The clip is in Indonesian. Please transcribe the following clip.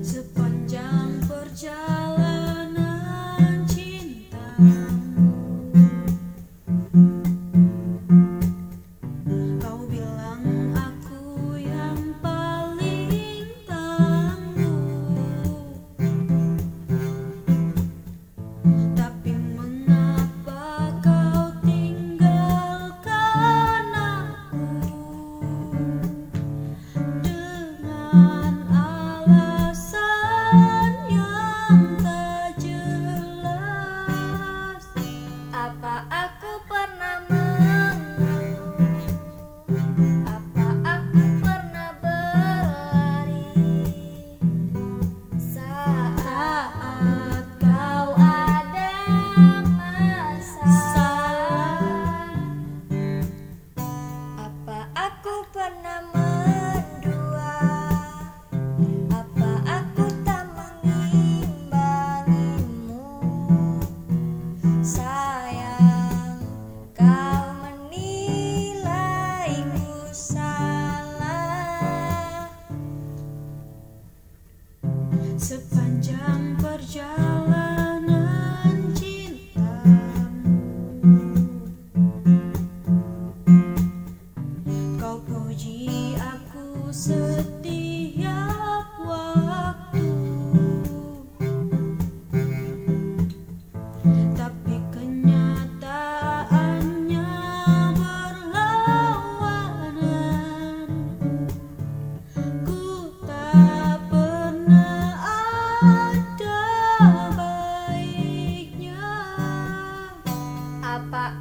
sepanjang perjalanan sepanjang perjalanan cintamu. Kau puji aku setiap waktu. apa